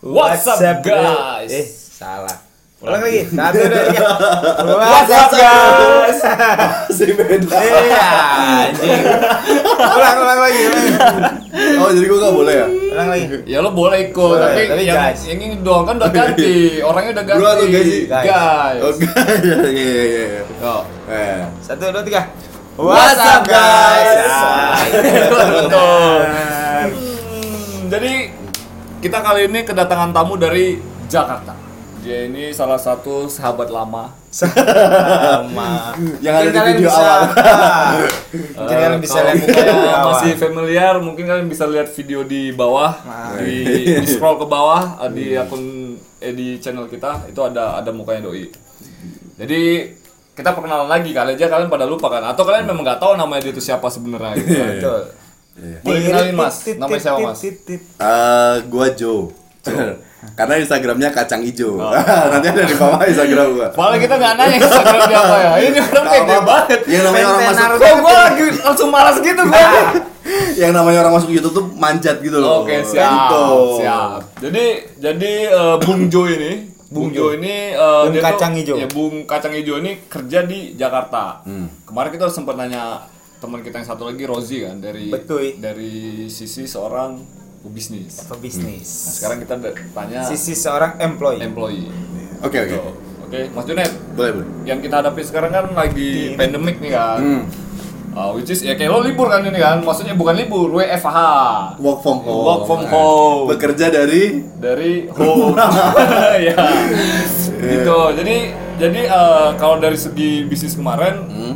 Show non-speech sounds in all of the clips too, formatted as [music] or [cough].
What's up, guys? Eh, salah. Ulang lagi. Satu, dua, tiga. [laughs] What's up guys? Masih beda. Iya, anjing. Ulang, ulang lagi. ulang. Oh, jadi gua gak boleh ya? Ulang lagi. Ya lo boleh ikut, Boleh, tapi, tapi yang, guys. yang ini doang kan udah ganti, [laughs] orangnya udah ganti. Gua atau guys? Guys. Oke. [laughs] Iya, iya, iya, iya. Yo. Eh. Satu, dua, tiga. What's up, guys? Ah, Betul. benar. Hmm, jadi kita kali ini kedatangan tamu dari Jakarta. Dia ini salah satu sahabat lama. Sama. [laughs] Yang ada di kalian video bisa- awal. [laughs] Mungkin kalian bisa Eh, lihat mukanya masih familiar, mungkin kalian bisa lihat video di bawah, Nah. di, di [laughs] scroll ke bawah eh, di akun eh, di channel kita itu ada ada mukanya doi. Jadi kita perkenalan lagi kali aja kalian pada lupa kan atau kalian memang nggak tahu namanya dia itu siapa sebenarnya gitu. Betul. Boleh kenalin, Mas? Namanya siapa, Mas? Eh, gua Joe. [laughs] Karena Instagramnya kacang hijau. [laughs] Nanti ada di bawah Instagram gua. Malah kita nggak nanya Instagram dia apa ya. Ini orang kayak gede banget. Yang namanya orang masuk. Kok gua lagi langsung malas gitu gua. [laughs] yang namanya orang masuk YouTube tuh manjat gitu loh. Oke siap, Gitu. siap. Jadi jadi eh, Bung Jo ini, Bung Jo ini eh, Bung dia tuh- Kacang Hijau. Ya Bung Kacang Hijau ini kerja di Jakarta. Hmm. Kemarin kita sempat nanya teman kita yang satu lagi Rozi kan dari Betul. dari sisi seorang pebisnis. Nah, Pebisnis. sekarang kita tanya Sisi seorang employee. employee. Oke, oke. Tuh. Oke, Mas Junet, Boleh, boleh. yang kita hadapi sekarang kan lagi pandemik nih kan. Hmm. Uh, which is ya kayak lo libur kan ini kan, maksudnya bukan libur, WFH. Work from home. Work from home. Bekerja dari dari [laughs] home [laughs] ya [laughs] gitu jadi jadi eh, kalau dari segi bisnis kemarin Hmm.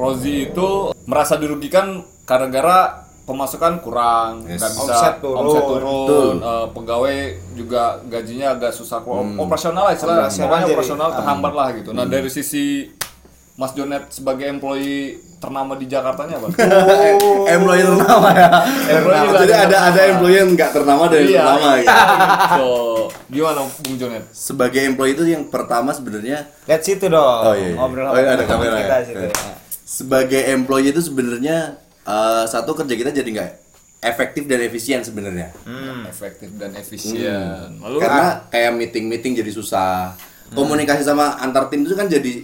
Rozi itu merasa dirugikan gara-gara pemasukan kurang Yes. nggak bisa Omset turun. omset turun, Betul. eh, pegawai juga gajinya agak susah operasional lah istilahnya Operasional operasional ah. terhambat lah gitu nah dari sisi Mas Jonet sebagai employee ternama di Jakartanya apa? [laughs] employee ternama ya. Employee juga Jadi ada ada ternama. employee yang nggak ternama dari Iya. ternama gitu. [laughs] so, gimana Bung Jonet? Sebagai employee itu yang pertama sebenarnya Lihat situ dong. Oh, iya, iya. Ngobrol Oh, iya, ada sama kamera kita ya. situ. Iya. Sebagai employee itu sebenarnya eh, satu kerja kita jadi nggak efektif dan efisien sebenarnya. Hmm. efektif dan efisien. Lalu Karena kayak meeting-meeting jadi susah. Komunikasi sama antar tim itu kan jadi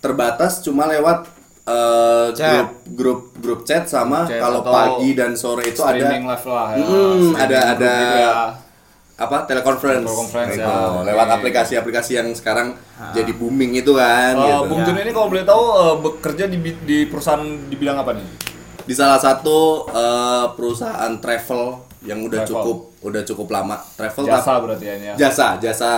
terbatas cuma lewat Chat. grup grup grup chat sama kalau pagi dan sore itu ada live lah ya. Hmm, streaming ada ya. apa teleconference, Teleconference, Gitu. ya. lewat aplikasi-aplikasi yang sekarang jadi booming itu kan Eh, gitu. Bung Jun ini kalau boleh tahu eh, bekerja di di perusahaan di bidang apa nih? di salah satu eh, perusahaan travel yang udah Travel. cukup udah cukup lama travel Jasa tapi- berarti ya ya. jasa jasa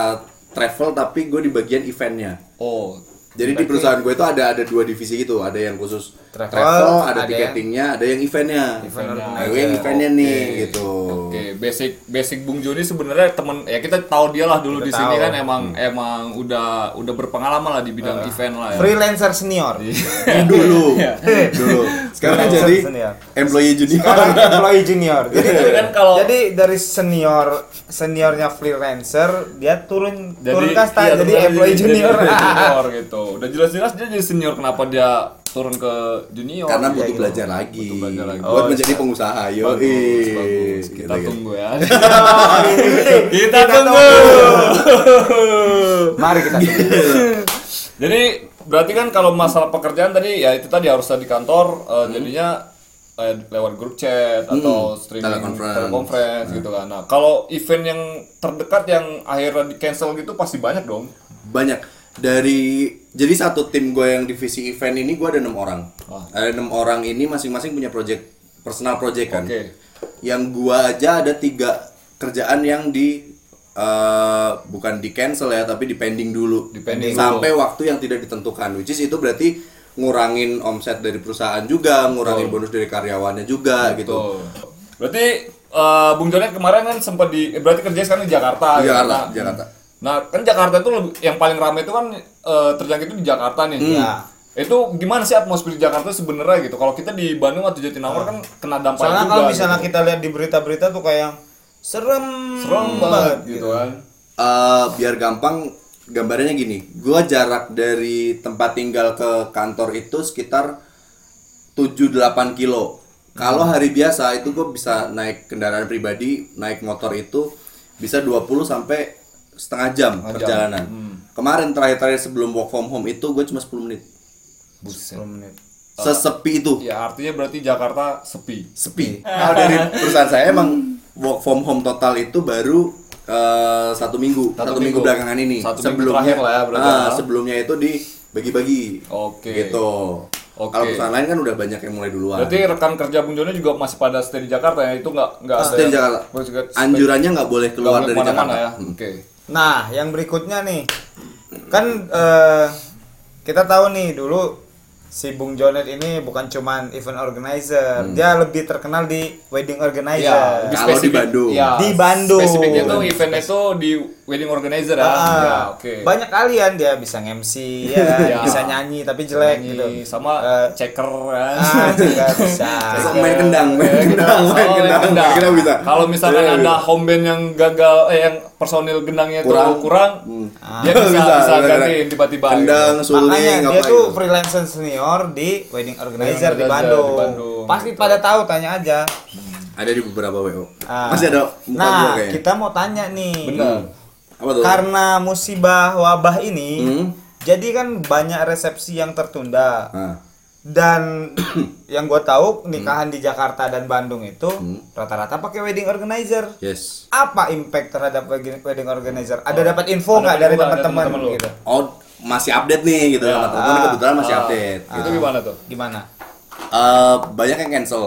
travel tapi gue di bagian eventnya Oh. jadi di perusahaan gue itu ada ada dua divisi gitu ada yang khusus Travel, travel, ada, ada tiketingnya ada yang eventnya Event nah, yang eventnya nih gitu Oke, basic basic Bung Joni sebenarnya temen ya kita tahu dia lah dulu Kita di sini kan emang emang udah udah berpengalaman lah di bidang event lah ya. Freelancer senior. [laughs] Eh, dulu Iya. dulu sekarang Freelancer jadi senior. employee junior Sekarang [laughs] employee junior. Jadi Jadi kan kalau- jadi dari senior seniornya freelancer dia turun turun kasta iya, jadi employee jadi- junior. jadi junior [laughs] gitu. Udah jelas-jelas dia jadi senior kenapa dia turun ke junior? karena Iya, butuh gitu. belajar lagi Butuh belajar lagi. buat Oh, menjadi pengusaha yo Bagus, bagus. Kita gitu, tunggu ya. [laughs] Kita kita tunggu. Mari kita tunggu. Jadi berarti kan kalau masalah pekerjaan tadi ya itu tadi harus di kantor eh, jadinya eh, lewat grup chat atau streaming teleconference. teleconference gitu kan. Nah, kalau event yang terdekat yang akhirnya di cancel gitu pasti banyak dong. banyak dari jadi satu tim gue yang divisi event ini gue ada enam orang Wah. ada enam orang ini masing-masing punya project personal project kan Oke. yang gua aja ada tiga kerjaan yang di eh, bukan di cancel ya tapi di pending dulu Di pending sampai waktu yang tidak ditentukan which is itu berarti ngurangin omset dari perusahaan juga ngurangin bonus dari karyawannya juga gitu Tuh. Berarti eh, Bung Jonet kemarin kan sempat di eh, berarti kerja sekarang di Jakarta. Di? Jakarta, Nah, Jakarta. Nah, kan Jakarta itu lebih- yang paling ramai itu kan eh, terjangkit itu di Jakarta nih. Hmm. Iya. Itu gimana sih atmosfer di Jakarta sebenarnya gitu? Kalau kita di Bandung atau Jatinangor kan kena dampak Soalnya juga. kalau misalnya gitu. kita lihat di berita-berita tuh kayak serem serem banget gitu kan. Eh, biar gampang gambarnya gini gua jarak dari tempat tinggal ke kantor itu sekitar 7-8 kilo kalau hari biasa itu gue bisa naik kendaraan pribadi naik motor itu bisa 20 sampai setengah jam Setengah jam. perjalanan. Hmm. Kemarin terakhir-terakhir sebelum work from home itu gue cuma 10 menit. Buset. 10 menit. Sesepi itu. Ya artinya berarti Jakarta sepi. Sepi. Kalau dari perusahaan saya emang work from home total itu baru eh, satu minggu, Satu satu, minggu. minggu. belakangan ini. Satu minggu terakhir lah ya, berarti ah, ya. sebelumnya itu dibagi-bagi. Oke. Gitu. Oke. Kalau perusahaan lain kan udah banyak yang mulai duluan. Berarti rekan kerja Bung Jono juga masih pada stay di Jakarta ya? Itu nggak nggak ada Stay di Jakarta. Anjurannya nggak boleh keluar dari boleh Jakarta. ke mana-mana ya? Hmm. Oke. Nah, yang berikutnya nih. Kan eh, kita tahu nih dulu si Bung Jonet ini bukan cuman event organizer, dia lebih terkenal di wedding organizer. Lebih Kalau di spesifik. Bandung. Iya, Di Bandung. Spesifiknya tuh eventnya tuh di wedding organizer ya. Ah, Ya, oke. Banyak kalian dia bisa MC ya, kan? Iya. [laughs] bisa nyanyi tapi jelek Nyanyi, gitu. sama Eh, checker kan. ah, juga bisa. [laughs] Besok main kendang, main kendang, Oh, main kendang, main kendang bisa. Kalau misalkan Iya, ada home band yang gagal, eh yang personil gendangnya Kurang. kurang, Hmm. dia [laughs] bisa bisa, Bisa, gantiin tiba-tiba. Kendang, gitu. suling, Makanya apa dia tuh itu. freelancer senior di wedding organizer di Bandung. di Bandung, Pasti gitu. pada tahu tanya aja. Ada di beberapa WO. Ah. Masih ada Nah, kita mau tanya nih. Benar. Apa tuh? Karena musibah wabah ini, Hmm. jadi kan banyak resepsi yang tertunda. Nah, Dan [coughs] yang gue tahu nikahan Hmm. di Jakarta dan Bandung itu rata-rata pakai wedding organizer. yes. Apa impact terhadap wedding wedding organizer? Ada dapat info nggak dari teman-teman gitu? Oh, masih update nih gitu. Ya. Sama Ah. kebetulan masih Ah, update. Itu gitu. gimana tuh? Gimana? Eh, banyak yang cancel.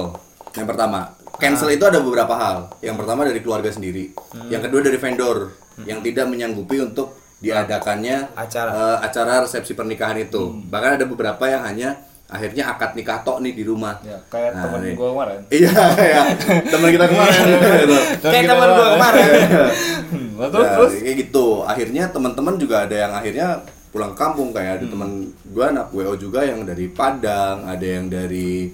Yang pertama, cancel itu ada beberapa hal. Yang pertama dari keluarga sendiri. Yang kedua dari vendor yang tidak menyanggupi untuk diadakannya Acara. eh, acara resepsi pernikahan itu. Bahkan ada beberapa yang hanya akhirnya akad nikah tok nih di rumah. Ya, kayak Nah, temen nih. gue kemarin. Iya, kayak teman kita kemarin. gitu. Kayak teman gue kemarin. Hmm, terus Ya, terus kayak gitu. Akhirnya teman-teman juga ada yang akhirnya pulang kampung kayak Hmm. ada teman gua anak WO juga yang dari Padang, ada yang dari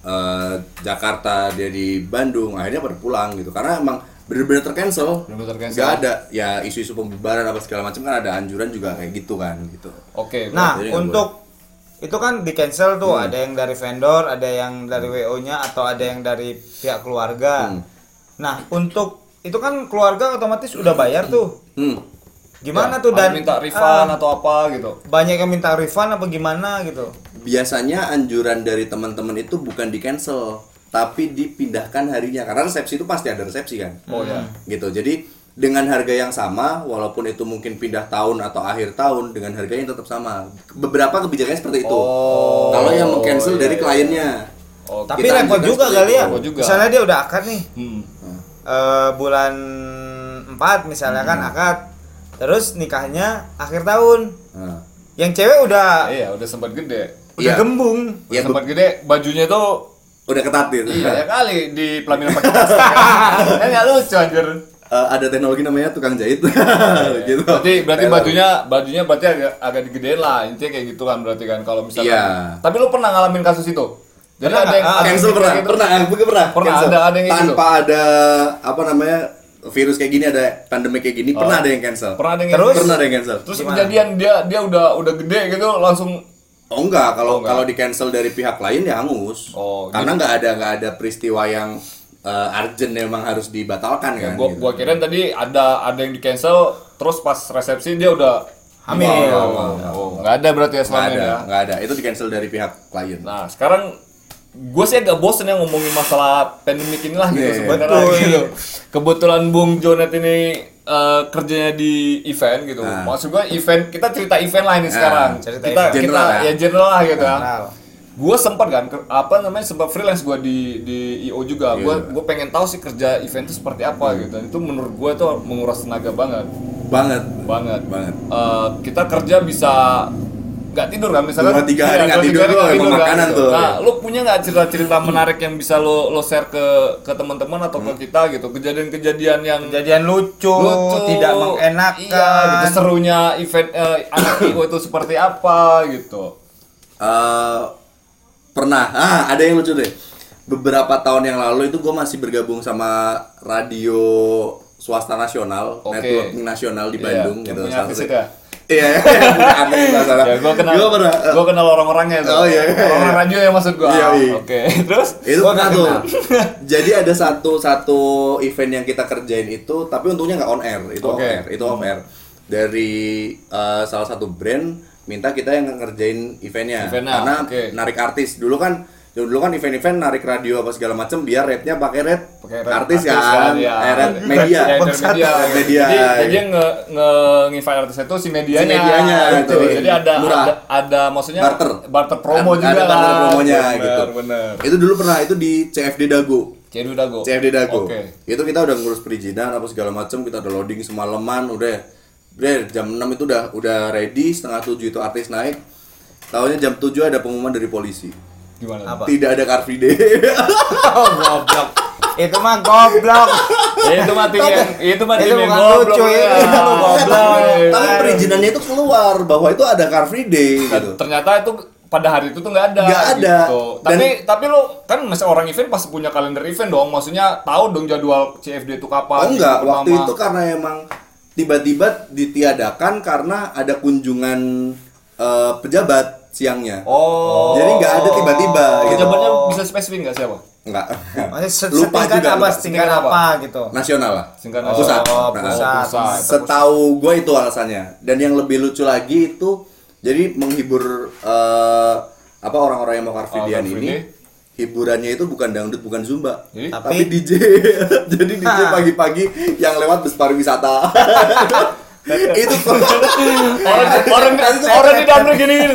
eh, Jakarta, dia di Bandung. Akhirnya pada pulang gitu. Karena emang bener-bener tercancel. Bener-bener tercancel. Gak ada ya isu-isu pembubaran apa segala macam kan ada anjuran juga kayak gitu kan gitu. Oke. Nah, Jadi nggak untuk itu kan di cancel tuh, Hmm. ada yang dari vendor, ada yang dari WO-nya atau ada yang dari pihak keluarga. Hmm. Nah, untuk itu kan keluarga otomatis udah bayar tuh. Hmm. Gimana Ya, tuh dan minta refund ah, atau apa gitu. banyak yang minta refund apa gimana gitu. Biasanya anjuran dari teman-teman itu bukan di cancel, tapi dipindahkan harinya karena resepsi itu pasti ada resepsi kan. Oh ya. gitu jadi dengan harga yang sama walaupun itu mungkin pindah tahun atau akhir tahun dengan harganya tetap sama beberapa kebijakannya seperti itu Oh, kalau yang meng-cancel iya, dari iya. kliennya Oh, Tapi repot juga kali ya. juga. Misalnya dia udah akad nih. Hmm. eh, bulan 4 misalnya kan Hmm. akad. Terus nikahnya akhir tahun. Nah. Yang cewek udah Iya, udah sempat gede. udah Iya. gembung. Udah Ya, sempat gede, bajunya tuh udah ketat gitu iya ya kali di pelaminan pakai tas. [laughs] Kan nggak lucu anjir. Eh, ada teknologi namanya tukang jahit [laughs] gitu Berarti berarti bajunya bajunya berarti agak agak digedein lah. Intinya kayak gitu kan berarti kan kalau misalnya. Iya. Tapi lu pernah ngalamin kasus itu? Jadi Pernah ada yang? Ah, ada yang cancel pernah gitu. pernah aku pernah Pernah, cancel. ada- ada yang kayak gitu. tanpa ada apa namanya virus kayak gini ada pandemi kayak gini pernah Oh. ada yang cancel Pernah ada yang Terus? pernah ada yang cancel. Terus Gimana? kejadian dia dia udah udah gede gitu langsung Oh enggak, kalau Oh, enggak. kalau di cancel dari pihak lain ya hangus. Oh, Karena gitu. nggak ada nggak ada peristiwa yang uh, urgent memang harus dibatalkan ya, kan. gua gitu. gua kirain tadi ada ada yang di cancel terus pas resepsi dia udah Hamil. Oh, oh, nggak ada berarti ya selama ada, ini ya. nggak ada. Itu di cancel dari pihak klien. Nah, sekarang gue sih agak bosen ya ngomongin masalah pandemik inilah gitu Iya, sebenarnya gitu. Kebetulan Bung Jonet ini eh, kerjanya di event gitu. Nah. Maksud gue event kita cerita event lah ini Nah, sekarang. cerita kita event. kita General ya. ya general lah gitu ya. General. Gue sempat kan apa namanya sempat freelance gue di di IO juga. Gue Iya. gue pengen tahu sih kerja event itu seperti apa gitu. Dan itu menurut gue tuh menguras tenaga banget, Banget. banget. Banget. Eh, kita kerja bisa nggak tidur kan misalnya Dua, tiga hari nggak dua, tidur emang tidur kan, makanan gitu. tuh. nah lu punya nggak cerita-cerita menarik yang bisa lo lo share ke ke teman-teman atau Hmm. ke kita gitu kejadian-kejadian yang Kejadian lucu, lucu tidak mengenakan. iya gitu serunya event eh, anak IO itu seperti apa gitu Eh, pernah. Ah, ada yang lucu deh. Beberapa tahun yang lalu itu gue masih bergabung sama radio swasta nasional, Oke. networking nasional di Bandung Iya, gitu. yang punya Ya? Iya, yang sebelah sana. Ya gua kenal. Gua pernah. eh, Gua kenal orang-orangnya tuh. Oh, iya, iya. Orang-orang radio ya maksud gua. Iya, iya. Oke. [laughs] Terus itu Gua pernah nggak tuh. [laughs] Jadi ada satu satu event yang kita kerjain itu, tapi untungnya nggak on air, itu off Oke. air, itu off air. Dari eh, salah satu brand minta kita yang ngerjain eventnya, Eventnya, karena oke. narik artis. Dulu kan dulu kan event-event narik radio apa segala macem biar rate-nya pakai rate, Pakai rate artis, artis kan, kan, ya. eh, rate media. Ya, intermedia. Media. Jadi, jadi yang nge, nge ngevite artis itu si medianya. Si medianya, gitu. gitu. Jadi ada, Murah. ada ada maksudnya Barter. barter promo Ada- juga ada barter lah. promonya Bener, gitu. Bener. Itu dulu pernah itu di CFD Dago. Cedu Dago. CFD Dago. Oke. Itu kita udah ngurus perizinan apa segala macam, kita udah loading semalaman, udah Bre, jam 6 itu udah udah ready, setengah 7 itu artis naik. Tahunya jam 7 ada pengumuman dari polisi. Gimana? Apa? Tidak ada Car Free Day. [laughs] Oh, goblok. Itu mah goblok. Itu mah tim yang itu mah tim yang goblok. lucu, ya. itu Lu goblok. Tapi perizinannya itu keluar bahwa itu ada Car Free Day gitu. Ternyata itu pada hari itu tuh nggak ada. Nggak ada. Gitu. Dan- Tapi tapi lo kan masih orang event pasti punya kalender event dong. Maksudnya tahu dong jadwal CFD itu kapan. Oh enggak, gitu, waktu itu karena emang tiba-tiba ditiadakan karena ada kunjungan eh, pejabat siangnya. Oh. Jadi nggak ada tiba-tiba gitu. Pejabatnya bisa spesifik nggak siapa? Enggak. Lupa juga, apa? Setingkat apa? apa? gitu. Nasional lah. Singkat Oh, Pusat. oh, Nah, pusat. pusat. Setahu gue itu alasannya. Dan yang lebih lucu lagi itu jadi menghibur eh, apa orang-orang yang mau Free Oh, ini hiburannya itu bukan dangdut bukan zumba Jadi? tapi, Tapi- DJ [laughs] jadi DJ pagi-pagi yang lewat bus pariwisata [laughs] itu orang orang orang di dalam gini gini.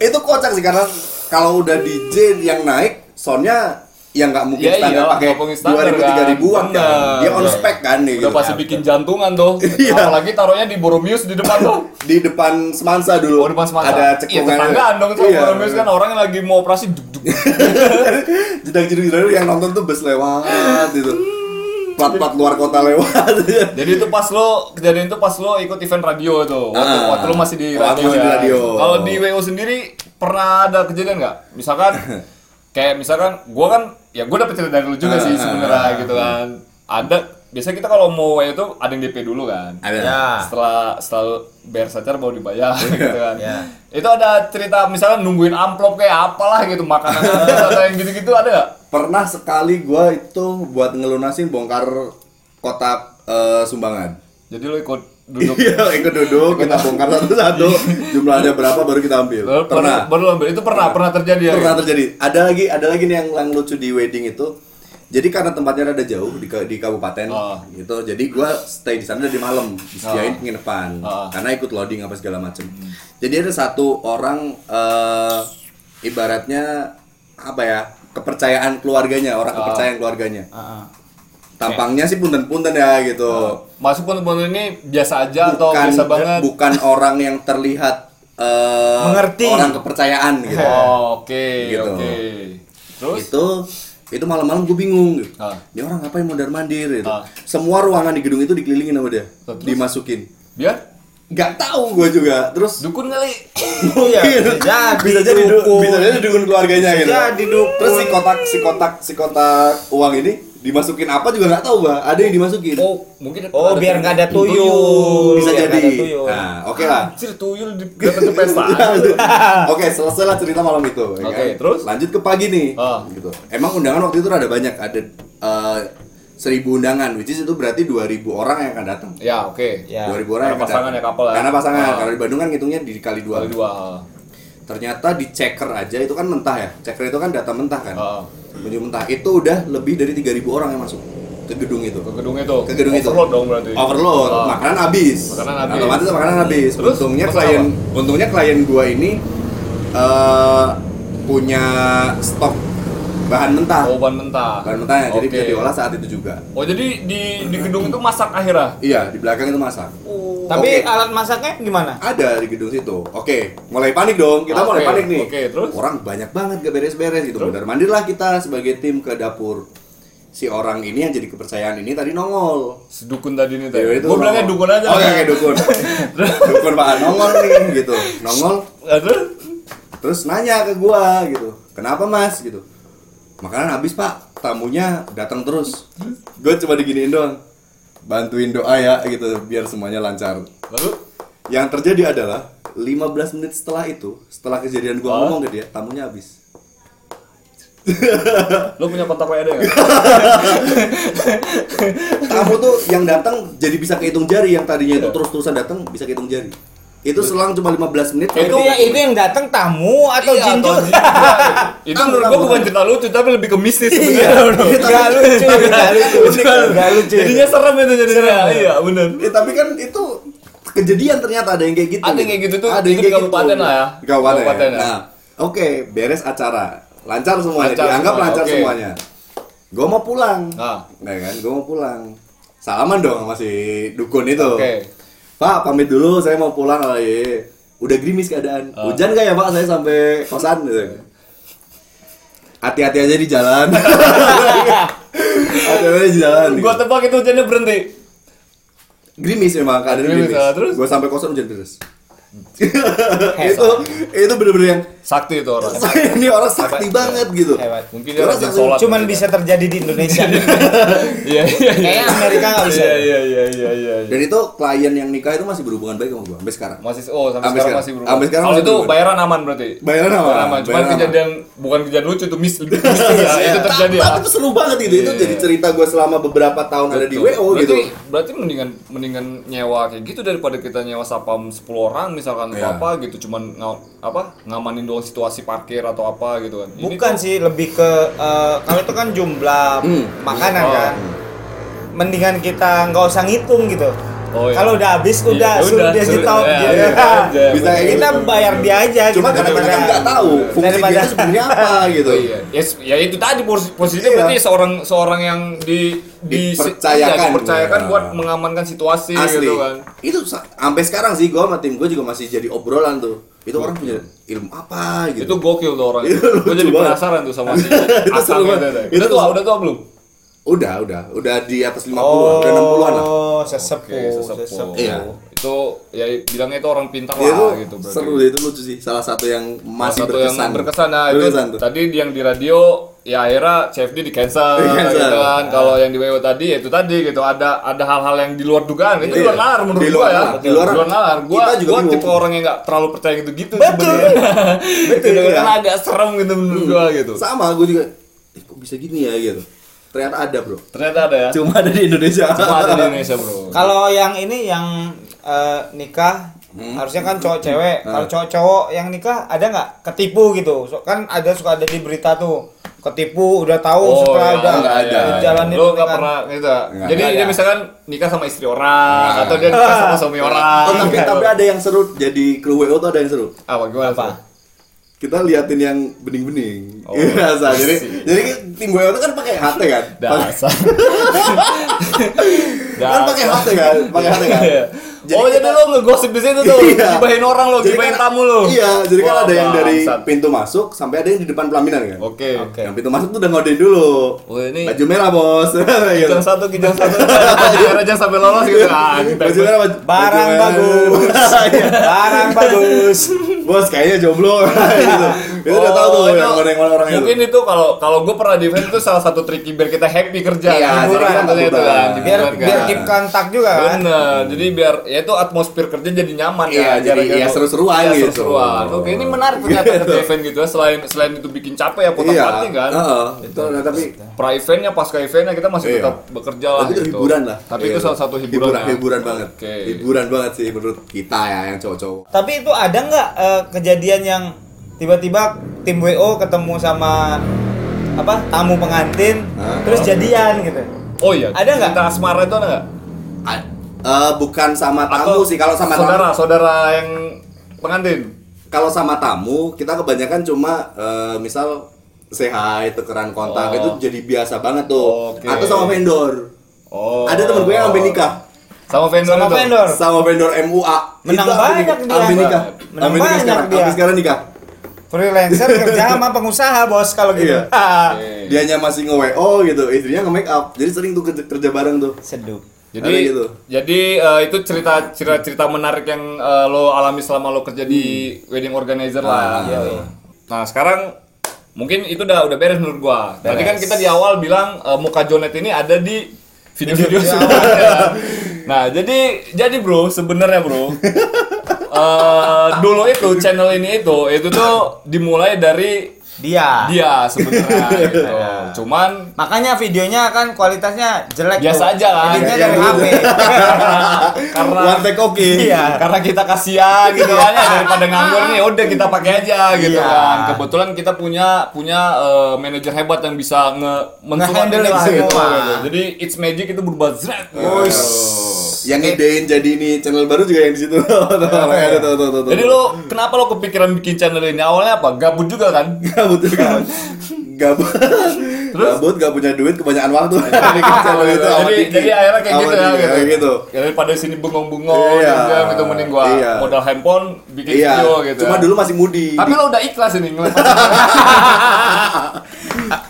itu kocak sih karena kalau udah DJ yang naik soundnya yang nggak mungkin Ya standar pakai dua ribu kan. tiga ribuan kan Bener. dia on spec kan nih Udah gitu. pasti bikin jantungan tuh. Iya. Apalagi taruhnya di Boromius di depan tuh. di depan Semansa dulu Oh, depan semasa. ada Iya, cekungan tetanggaan dong itu Iya. Boromius kan orang yang lagi mau operasi jedang jedung jedang yang nonton tuh bus lewat gitu plat-plat luar kota lewat [laughs] Jadi itu pas lo kejadian itu pas lo ikut event radio itu. Waktu, Ah. waktu lo masih di radio. masih di ya. radio. Kalau di WO sendiri pernah ada kejadian nggak? Misalkan [laughs] kayak misalkan gua kan ya gua dapet cerita dari lu juga sih Ah. sebenarnya gitu kan. Ada biasanya kita kalau mau itu ada yang DP dulu kan. ada Ya. Setelah setelah bayar sacar baru dibayar gitu kan. Ya. Itu ada cerita misalkan nungguin amplop kayak apalah gitu makanan [laughs] atau yang gitu-gitu ada nggak? pernah sekali gua itu buat ngelunasin bongkar kotak eh, sumbangan Jadi lo ikut [laughs] duduk iya ikut duduk kita bongkar satu-satu jumlahnya berapa baru kita ambil Baru- pernah baru, baru ambil. itu pernah pernah terjadi ya pernah terjadi ada lagi ada lagi nih yang, yang lucu di wedding itu jadi karena tempatnya rada jauh di, ke- di kabupaten Oh. gitu jadi gua stay di sana dari malam disediain penginapan Oh. karena ikut loading apa segala macem jadi ada satu orang eh, ibaratnya apa ya kepercayaan keluarganya orang kepercayaan keluarganya ah. tampangnya sih punten-punten ya gitu Masuk pun pun ini biasa aja atau bukan biasa banget? bukan orang yang terlihat eh, Mengerti. orang kepercayaan gitu Oh, oke, Gitu. oke. Terus? itu itu malam-malam gue bingung gitu. Ah. Ini orang ngapain mondar mandir gitu. Ah. Semua ruangan di gedung itu dikelilingin sama dia, Terus? dimasukin. Biar Nggak tahu gue juga. Terus dukun kali. [laughs] Iya, mungkin bisa jadi bisa jadi du- dukun. bisa jadi dukun keluarganya Bisa gitu. jadi dukun. Terus si kotak si kotak si kotak uang ini dimasukin apa juga nggak tahu bah. Ada yang dimasukin. Oh, mungkin Oh, biar nggak ada tuyul. bisa biar jadi. ada tuyul. Nah, oke lah. Anjir, tuyul di pesta. [laughs] Oke, selesai lah cerita malam itu. ya Oke, kan? terus? lanjut ke pagi nih. Ah. Gitu. Emang undangan waktu itu ada banyak, ada eh, seribu undangan, which is itu berarti 2000 orang yang akan datang. ya, oke. Ya. 2000 orang Karena yang akan pasangan datang. ya, couple ya. Karena pasangan. Ah. Kalau di Bandung kan ngitungnya dikali dua. Kali dua. Ternyata di checker aja itu kan mentah ya. Checker itu kan data mentah kan. Ah. Menuju mentah itu udah lebih dari 3000 orang yang masuk ke gedung itu. Ke gedung itu. Ke gedung itu. Overload dong berarti. Overload, Ah. makanan habis. Makanan habis. Otomatis makanan habis. Terus, untungnya klien untungnya klien gua ini eh punya stok bahan mentah. Oh, ban mentah. Bahan mentahnya jadi Oke. bisa diolah saat itu juga. Oh, jadi di di gedung itu masak akhirnya. Iya, di belakang itu masak. Tapi Oke. alat masaknya gimana? Ada di gedung situ. Oke, mulai panik dong. Kita mulai Oke, panik nih. oke, terus? Orang banyak banget gak beres-beres gitu. Benar mandirlah kita sebagai tim ke dapur. Si orang ini yang jadi kepercayaan ini tadi nongol. Si dukun tadi nih tadi. Gue bilangnya dukun aja. Oh iya, kayak dukun. [laughs] dukun Pak nongol nih gitu. Nongol Terus? terus nanya ke gua gitu. Kenapa Mas gitu. Makanan habis Pak. Tamunya datang terus. Gue cuma diginiin doang. Bantuin doa ya gitu biar semuanya lancar. Lalu? Yang terjadi adalah 15 menit setelah itu, setelah kejadian gua ngomong ke dia, tamunya habis. [laughs] Lu punya kontak WD nggak? Tamu tuh yang datang jadi bisa kehitung jari yang tadinya itu terus-terusan datang bisa kehitung jari. Itu selang cuma 15 menit. Itu ya itu yang datang tamu atau Iya, jin atau [laughs] juga? jin. Itu menurut gua bukan cerita lucu tapi lebih ke mistis Iya, sebenarnya. Gak lucu, gak lucu, gak lucu. Jadinya serem itu jadinya. Iya, benar. Ya, tapi kan itu kejadian ternyata ada yang kayak gitu. Ada yang kayak gitu tuh, Ada yang kayak kabupaten lah ya. Kabupaten. Kabupaten ya. Nah, oke, beres acara. Lancar semuanya. Lancar Dianggap semua, lancar semuanya. Gue mau pulang. Nah. Nah, kan, gue mau pulang. Salaman dong sama si dukun itu. Pak, pamit dulu, saya mau pulang. Oh, iya. Udah gerimis keadaan. Ah. Hujan gak ya, Pak? Saya sampai kosan gitu. Hati-hati aja di jalan. Hati-hati aja di jalan. Gua tebak itu hujannya berhenti. Gerimis memang keadaan Gerimis, gerimis. ah, terus? Gue sampai kosan hujan deras. Itu itu bener-bener yang Sakti itu orang. [laughs] ini orang sakti Hebat. banget gitu. Hebat. Mungkin dia Orang sakti. sholat. Cuman bisa terjadi di Indonesia. [laughs] Iya, iya, iya. Kayaknya Amerika nggak bisa. Iya, iya, iya, iya, iya. Dan itu klien yang nikah itu masih berhubungan baik sama gue sampai sekarang. Masih oh sampai, Sampai sekarang sekarang. masih berubah. Sampai sekarang Kalau itu bayaran aman berarti. Bayaran aman. Bayaran aman. Cuman Bayaran aman. kejadian bukan kejadian lucu itu mis [laughs] ya. Itu terjadi ya. Tapi itu seru banget itu. Itu Iya, jadi iya. cerita gue selama beberapa tahun ada di. WO berarti, gitu. Berarti mendingan mendingan nyewa kayak gitu daripada kita nyewa sapam 10 orang misalkan Iya. apa gitu cuman nga- apa ngamanin doang situasi parkir atau apa gitu kan. Ini Bukan sih, lebih ke eh, kalau itu kan jumlah Hmm. makanan Oh. kan. Mendingan kita nggak usah ngitung gitu. Oh, iya. Kalau udah habis Iya, udah suruh dia stop iya, gitu. iya, iya, Bisa kayak kita bayar dia aja Cuma gitu, karena kita kan daripada- nggak tahu fungsi daripada- dia itu sebenarnya [laughs] apa gitu. Oh, iya. Yes, ya itu tadi pos- posisinya Iya. berarti seorang seorang yang di di Dipercayakan. iya, dipercayakan Iya. buat mengamankan situasi Asli. gitu kan. Itu sa- sampai sekarang sih gue sama tim gue juga masih jadi obrolan tuh. Itu orang punya ilmu apa gitu. Itu gokil tuh orang. [laughs] Itu Gue jadi penasaran tuh sama si [laughs] Itu itu. Itu belum? Udah, udah, udah di atas 50-an, udah 60-an lah. Oh, sesepuh, Oke, sesepuh. sesepuh. Iya. Itu ya bilangnya itu orang pintar Itu lah gitu berarti. seru deh, itu lucu sih. Salah satu yang masih Salah satu berkesan. yang berkesan nah itu Berkesan tuh. tadi yang di radio ya akhirnya CFD di cancel, Di cancel. gitu kan kalau yang di WO tadi ya itu tadi gitu ada ada hal-hal yang di luar dugaan itu di Iya. luar nalar menurut Di gua luar ya nalar. Di luar- nalar gua kita juga gua bingung. tipe orang yang nggak terlalu percaya gitu [laughs] gitu Betul. betul iya. kan agak serem gitu menurut gua gitu Sama, gue juga, eh kok bisa gini ya gitu. Ternyata ada bro. ternyata ada ya Cuma ada di Indonesia. cuma ada di Indonesia bro Kalau yang ini yang eh, nikah Hmm. harusnya kan cowok cewek. Ah. Kalau cowok-cowok yang nikah ada nggak ketipu gitu? So, kan ada suka ada di berita tuh ketipu udah tahu setelah iya, udah nggak ada. jalanin Lu nggak pernikahan. pernah gitu. Nggak Jadi ada. dia misalkan nikah sama istri orang Nah. atau dia nikah sama suami orang. Oh, tapi, gitu. tapi ada yang seru, jadi kru WO tuh ada yang seru. apa gimana? Apa? Kita liatin yang bening-bening. Oh, Iya, Sa. jadi jadi tim WO tuh kan pakai HT kan? Dasar. kan pakai HT kan? Pakai HT kan? Iya. Jadi oh jadi kita- lo ngegosip di situ tuh, Iya. gibahin orang lo, Jadi gibahin kan- tamu lo. Iya, jadi kan Wah, ada yang dari pintu masuk sampai ada yang di depan pelaminan kan? Oke. Oke. Yang pintu masuk tuh udah ngodein dulu. Oh, ini- baju merah bos. [laughs] gitu. Kijang satu, kijang satu, biar aja sampai lolos gitu. Ah, kita baju merah baju, Barang bagus. [laughs] Iya. Barang bagus. Bos kayaknya jomblo [laughs] gitu. Itu udah tahu tuh Oh, itu yang ngodeng orang itu. Mungkin itu kalau kalau gue pernah di event itu salah satu trik biar kita happy kerja. Iya, kan. hiburan, Salah satunya itu kan. Biar biar kan. keep kontak juga kan. Bener, jadi biar ya itu atmosfer kerja jadi nyaman Iya, kan. ya itu- seru-seruan iya, gitu. seru-seruan. Oke, ini menarik [laughs] ternyata kerja event gitu ya. Selain selain itu bikin capek ya potong Iya. hati kan. Heeh, itu nah, tapi Pra eventnya, pasca eventnya kita masih Iya. tetap bekerja lah tapi itu gitu. hiburan lah. Tapi Iya. itu salah satu hiburan. hiburan, ya. banget. Hiburan banget sih menurut kita ya yang cowok-cowok. Tapi itu ada nggak eh, kejadian yang tiba-tiba tim WO ketemu sama apa tamu pengantin Hah? terus jadian gitu. Oh iya. Ada nggak? Cinta asmara itu ada nggak? Eh, bukan sama tamu sih kalau sama saudara, tamu saudara yang pengantin. kalau sama tamu kita kebanyakan cuma eh, misal hi tukeran kontak Oh. itu jadi biasa banget tuh Oke. atau sama vendor Oh. ada temen gue yang sampai nikah Sama vendor Sama itu. vendor. sama vendor MUA Menang Itu banyak dia. nikah Menang banyak sekarang dia. sekarang nikah Freelancer [laughs] kerja sama pengusaha bos kalau gitu. Iya. Dianya masih nge WO gitu istrinya nge make up jadi sering tuh kerja, kerja bareng tuh Seduh. Jadi Ada gitu. jadi eh, itu cerita cerita cerita menarik yang eh, lo alami selama lo kerja di wedding organizer lah. Ah, iya, iya. Nah, sekarang mungkin itu udah udah beres menurut gua. Tadi kan Beres. kita di awal bilang eh, muka Jonet ini ada di video-video sebelumnya. [laughs] Nah, jadi jadi bro, sebenarnya bro, eh, dulu itu channel ini itu itu tuh dimulai dari Dia. dia sebenarnya [laughs] gitu. Cuman Makanya videonya kan kualitasnya jelek Biasa tuh. aja kan. Editnya Iya, dari iya, HP. [laughs] karena One take oke. Iya. karena kita kasihan gitu kan ya daripada nganggur nih udah kita pakai aja gitu Iya. kan kebetulan kita punya punya eh, manajer hebat yang bisa nge mensupport lah gitu. gitu. jadi it's magic itu berubah zret gitu. Yang ngedein jadi ini channel baru juga yang di situ. [laughs] Jadi lo kenapa lo kepikiran bikin channel ini awalnya apa gabut juga kan [laughs] gabut kan. Gabut. Gabut, gak punya duit, kebanyakan waktu. [laughs] Channel itu jadi, jadi akhirnya kayak gitu ya gitu. kayak gitu. Ya, daripada sini bengong-bengong Iya. juga gitu mending gua Iya. modal handphone bikin Iya. video gitu. Cuma ya. dulu masih mudi. Tapi lo udah ikhlas ini ngeliat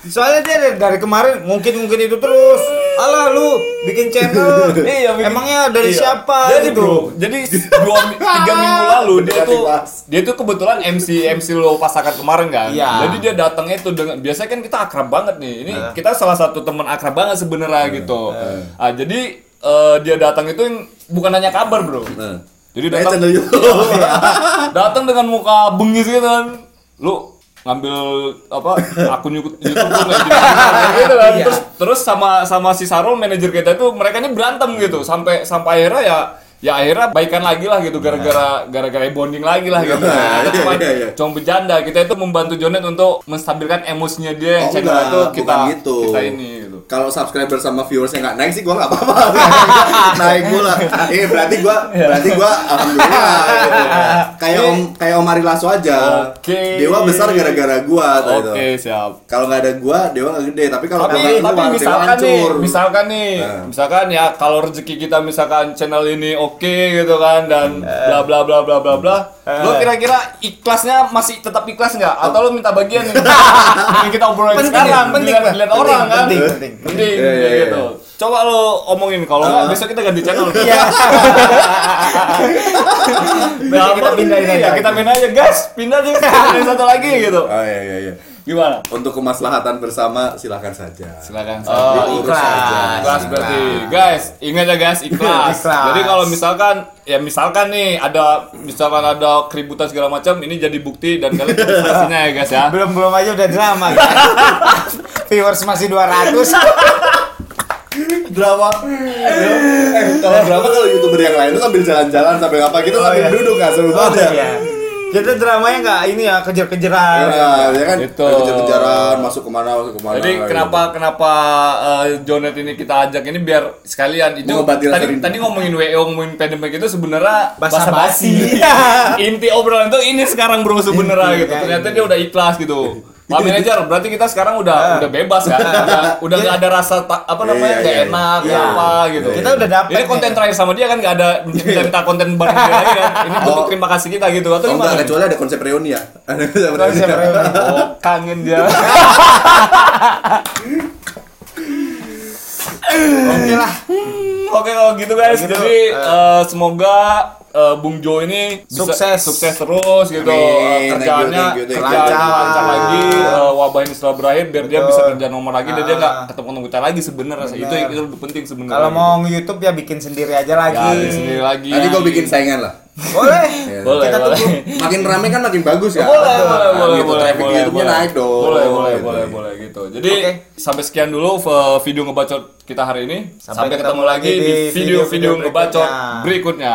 Soalnya dia dari, dari kemarin mungkin-mungkin itu terus. Alah lu bikin channel. [laughs] Iya, bikin- Emangnya dari iya. siapa Jadi gitu? bro, jadi dua tiga [laughs] minggu lalu dia tuh dia tuh kebetulan MC MC lo pasakan kemarin kan. Iya. Jadi dia datang itu dengan biasanya kan kita akrab banget nih. Ini Iya. kita salah satu teman akrab banget sebenarnya gitu. Ah jadi eh, dia datang itu yang bukan nanya kabar bro. Nah. Jadi datang [laughs] datang dengan muka bengis gitu kan. Lu ngambil apa akun YouTube jadi [laughs] gitu kan. Iya. Terus terus sama sama si Sarul manajer kita itu mereka ini berantem gitu sampai sampai akhirnya ya ya akhirnya baikan lagi lah gitu gara-gara gara-gara bonding lagi lah gitu. Nah, itu cuma Iya, iya. cuma bercanda. Kita itu membantu Jonet untuk menstabilkan emosinya dia yang Oh, enggak, itu kita gitu. kita ini gitu. Kalau subscriber sama viewersnya nggak naik sih gua nggak apa-apa. [laughs] naik mula. Eh berarti gua berarti gua alhamdulillah gitu. Kayak Om kayak Om Ari Lasso aja. Oke. Dewa besar gara-gara gua tuh itu. Oke, siap. Kalau nggak ada gua, Dewa nggak gede. Tapi kalau tapi nggak tapi keluar, Dewa misalkan nih misalkan nih Nah. misalkan ya kalau rezeki kita misalkan channel ini oke gitu kan dan bla bla bla bla bla bla lo kira-kira ikhlasnya masih tetap ikhlas nggak atau lo minta bagian [laughs] yang kita obrolin Penting, sekarang penting, dilihat Penting, orang kan penting, penting. Penting Iya, iya, kayak iya. gitu coba lo omongin kalau nggak besok kita ganti channel [laughs] Iya. [laughs] Berarti kita pindahin aja. ya kita pindah aja guys pindah aja [laughs] pindah satu lagi gitu Oh iya iya iya. gimana Untuk kemaslahatan bersama silahkan saja. silakan Oh, Diurus ikhlas. aja. Ikhlas berarti guys ingat ya guys ikhlas. Ikhlas. jadi kalau misalkan ya misalkan nih ada misalkan ada keributan segala macam ini jadi bukti dan kalian hasilnya ya guys ya belum belum aja udah drama kan? Viewers masih 200 [laughs] drama. eh kalau drama kalau youtuber yang lain tuh sambil jalan-jalan sambil apa gitu Oh, sambil iya. duduk kan seru oh, banget ya. iya. kita dramanya nggak ini ya kejar-kejaran Nah, ya kan Gitu. kejar-kejaran masuk ke mana masuk ke mana. jadi gitu. kenapa kenapa eh, Jonet ini kita ajak ini biar sekalian itu Mengobati tadi rindu. tadi ngomongin WO ngomongin pandemic itu sebenarnya Basa-basi. [laughs] inti obrolan itu ini sekarang bro sebenarnya gitu Iya, ternyata dia udah ikhlas gitu [laughs] Pak manajer, berarti kita sekarang udah udah bebas kan? [laughs] Udah udah nggak ada rasa ta- apa namanya Iya, nggak iya, enak iya. apa gitu. Kita udah dapet Ini konten nih. terakhir sama dia kan nggak ada [laughs] minta konten bareng dia lagi kan? Ini bentuk Oh. terima kasih kita gitu atau Oh enggak, gimana? kecuali ada konsep reuni ya. [laughs] Ada konsep Konsep reuni. Oh kangen dia. oke lah Oke kalau gitu guys, Gitu, jadi eh. eh, semoga eh, Bung Jo ini bisa Sukses. sukses terus gitu Eh, Amin. Thank you, kerjaannya thank you, thank you. kerjaannya Lancar. lancar lagi eh, wabah ini setelah berakhir biar dia bisa kerja nomor lagi dan dia Ah. nggak ketemu ketemu kita lagi sebenarnya itu itu lebih penting sebenarnya kalau mau nge-youtube ya bikin sendiri aja lagi ya di sini lagi Nanti gue bikin saingan lah. boleh [laughs] Ya. boleh Kita boleh tunggu. Makin rame kan makin bagus ya. boleh Nah, boleh boleh gitu, boleh traffic boleh YouTube-nya boleh. naik dong. boleh boleh Gitu. boleh boleh gitu jadi Oke. sampai sekian dulu video ngebacot kita hari ini sampai, Sampai ketemu ketemu lagi di video-video ngebacot berikutnya. berikutnya